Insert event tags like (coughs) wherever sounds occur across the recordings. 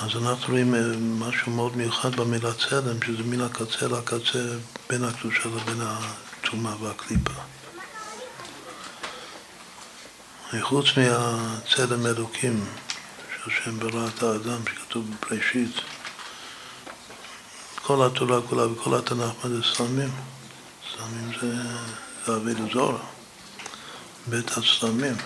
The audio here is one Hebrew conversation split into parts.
אז אנחנו רואים אה, משהו מאוד מיוחד במילה צלם, שזה מן הקצה לקצה בין הקדושה לבין הטומאה והקליפה. חוץ מהצלם אלוקים, שהשם ברא את האדם, שכתוב בפרשית, כל התורה כולה וכל התנ"ך, מה זה סלמים? סלמים זה, אבי לזורה, בית הסלמים.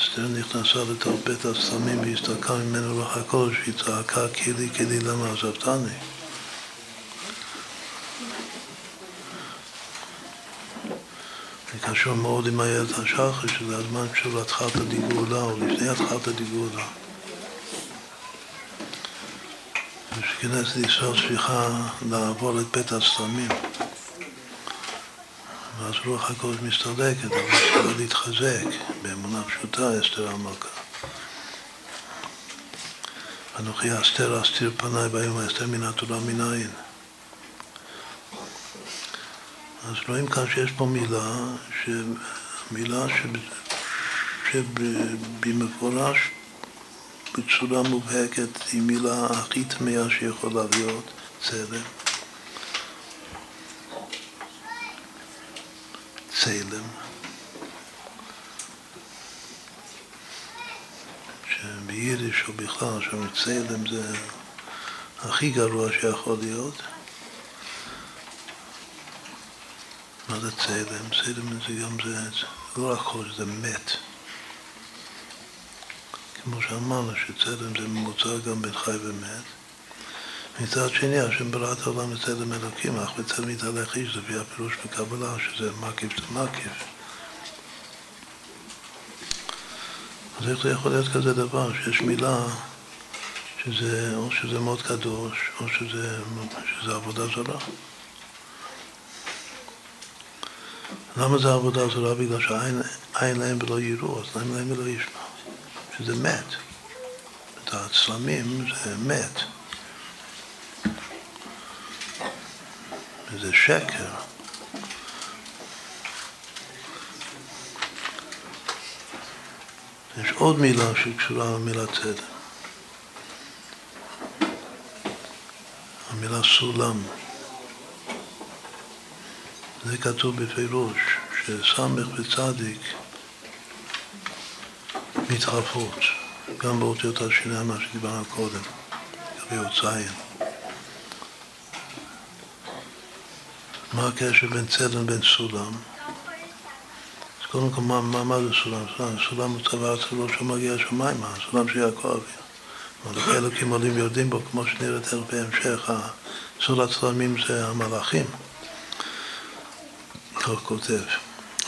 אסתר נכנסה לתוך בית הסלמים והסתלקה ממנו רוח הקודש והיא צעקה כלי כלי למה עזבתני זה קשור מאוד עם איילת השחר, שזה הזמן של התחלת הדיגולה או לפני התחלת הדיגולה. ושכנסת ישראל צריכה לעבור את בית הסלמים. ואז רוח הקודש מסתלקת, אבל צריכה להתחזק באמונה פשוטה, אסתר המלכה. אנוכי אסתר אסתיר פניי ביום האסתר מן התורה מן העין. אז רואים כאן שיש פה מילה, ש... מילה שבמפורש בצורה מובהקת היא מילה הכי טמאה שיכולה להיות, צלם. צלם. שביידיש או בכלל, שם צלם זה הכי גרוע שיכול להיות. מה זה צלם? צלם זה גם זה, לא רק חוש, זה מת. כמו שאמרנו שצלם זה ממוצע גם בין חי ומת. מצד שני, השם ברא את העולם בצלם אלוקים, אך בצלם יתהלך איש, לפי הפירוש בקבלה, שזה מקיף זה מקיף. אז איך זה יכול להיות כזה דבר, שיש מילה שזה, או שזה מאוד קדוש, או שזה, שזה עבודה זרה? למה זה עבודה זרה? בגלל שאין להם ולא יראו, אז אין להם ולא ישמע. שזה מת. את הצלמים זה מת. זה שקר. יש עוד מילה שקשורה למילה צדק. המילה סולם. זה כתוב בפירוש, שסמך וצדיק מתחלפות, גם באותיות השני, מה שדיברנו קודם, לגבי י"ז. מה הקשר בין צלם לבין סולם? אז קודם כל, מה, מה, מה זה סולם? סולם, סולם הוא צבא אצלו שמגיע השמיימה, הסולם של יעקב אבינו. מלכי (coughs) אלוקים עולים ויורדים בו, כמו שנראה תכף בהמשך, סול הצלמים זה המלאכים. כך כותב.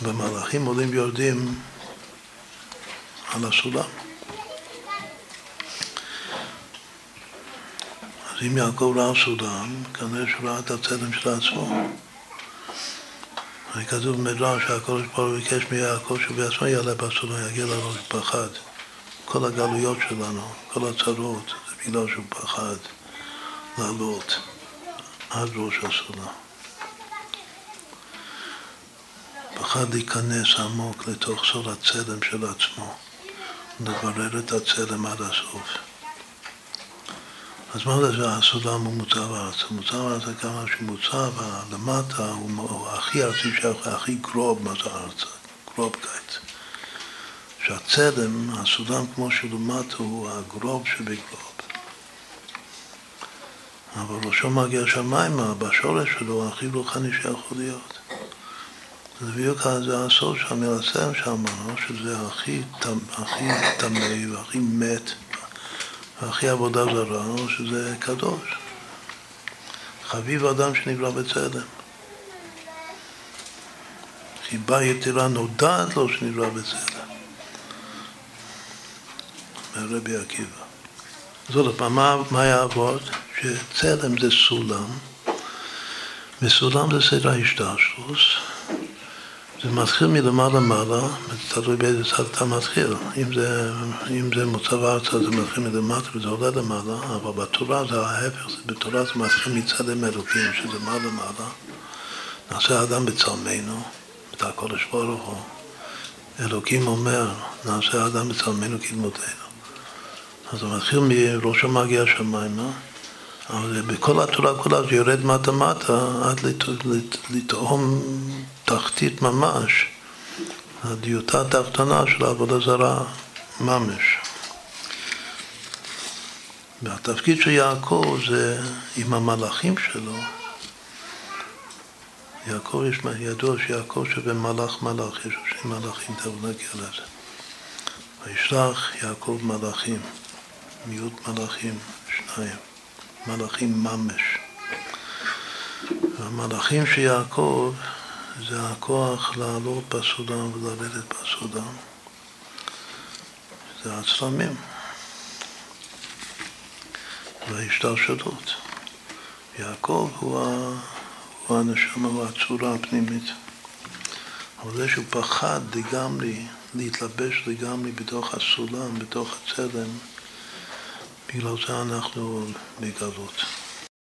והמלאכים עולים ויורדים על הסולם. אז אם יעקב ראה סולם, כנראה שהוא ראה את הצלם של עצמו. כתוב במדרש שהקדוש ברוך הוא ביקש מיעקב שהוא בעצמו יעלה בסולם, יגיע לנו פחד. כל הגלויות שלנו, כל הצרות, זה בגלל שהוא פחד לעלות עד ראש הסולם. פחד להיכנס עמוק לתוך סוד הצלם של עצמו, לברר את הצלם עד הסוף. אז מה זה הסולם הוא מוצב הארץ? מוצב הארץ זה כמה שמוצב למטה הוא הכי ארצי הכי קרוב מה זה הארץ, קרוב גייט. שהצלם, הסולם כמו שלמטה הוא הגרוב שבגרוב. אבל ראשו מגיע שמיימה, בשורש שלו הכי רוחני שיכול להיות. זה בדיוק זה הסוד של המלסם שאמרנו, שזה הכי טמא והכי מת והכי עבודה זרה, שזה קדוש. חביב אדם שנברא בצלם. חיבה יתרה נודעת לו שנברא בצלם. מהרבי עקיבא. זאת אומרת, מה, מה יעבוד? שצלם זה סולם, וסולם זה סדר ההשתעשלות. זה מתחיל מלמעלה מעלה, תלוי באיזה צד אתה מתחיל. אם זה, אם זה מוצב ארצה זה מתחיל מלמטה וזה עולה למעלה, אבל בתורה זה ההפך, בתורה זה מתחיל מצד אלוקים, שזה מעלה מעלה. נעשה אדם בצלמנו, את הקודש ברוך הוא. אלוקים אומר, נעשה אדם בצלמנו כדמותנו. אז זה מתחיל מראש המגיע השמיימה, אבל בכל התורה כולה זה יורד מטה-מטה עד לטעום תחתית ממש, הדיוטה התחתונה של העבודה זרה ממש. והתפקיד של יעקב זה עם המלאכים שלו. יעקב יש, ידוע שיעקב שווה מלאך מלאך, יש שני מלאכים, תכף נגיע לזה. וישלח יעקב מלאכים, מיעוט מלאכים, שניים, מלאכים ממש. והמלאכים של יעקב זה הכוח לעלות בסודן ולרדת בסודן. זה הצלמים. וההשתלשלות. יעקב הוא. הוא הנשמה, הוא הצורה הפנימית. אבל זה שהוא פחד לגמרי, להתלבש לגמרי בתוך הסולם, בתוך הצלם, בגלל זה אנחנו בגלות.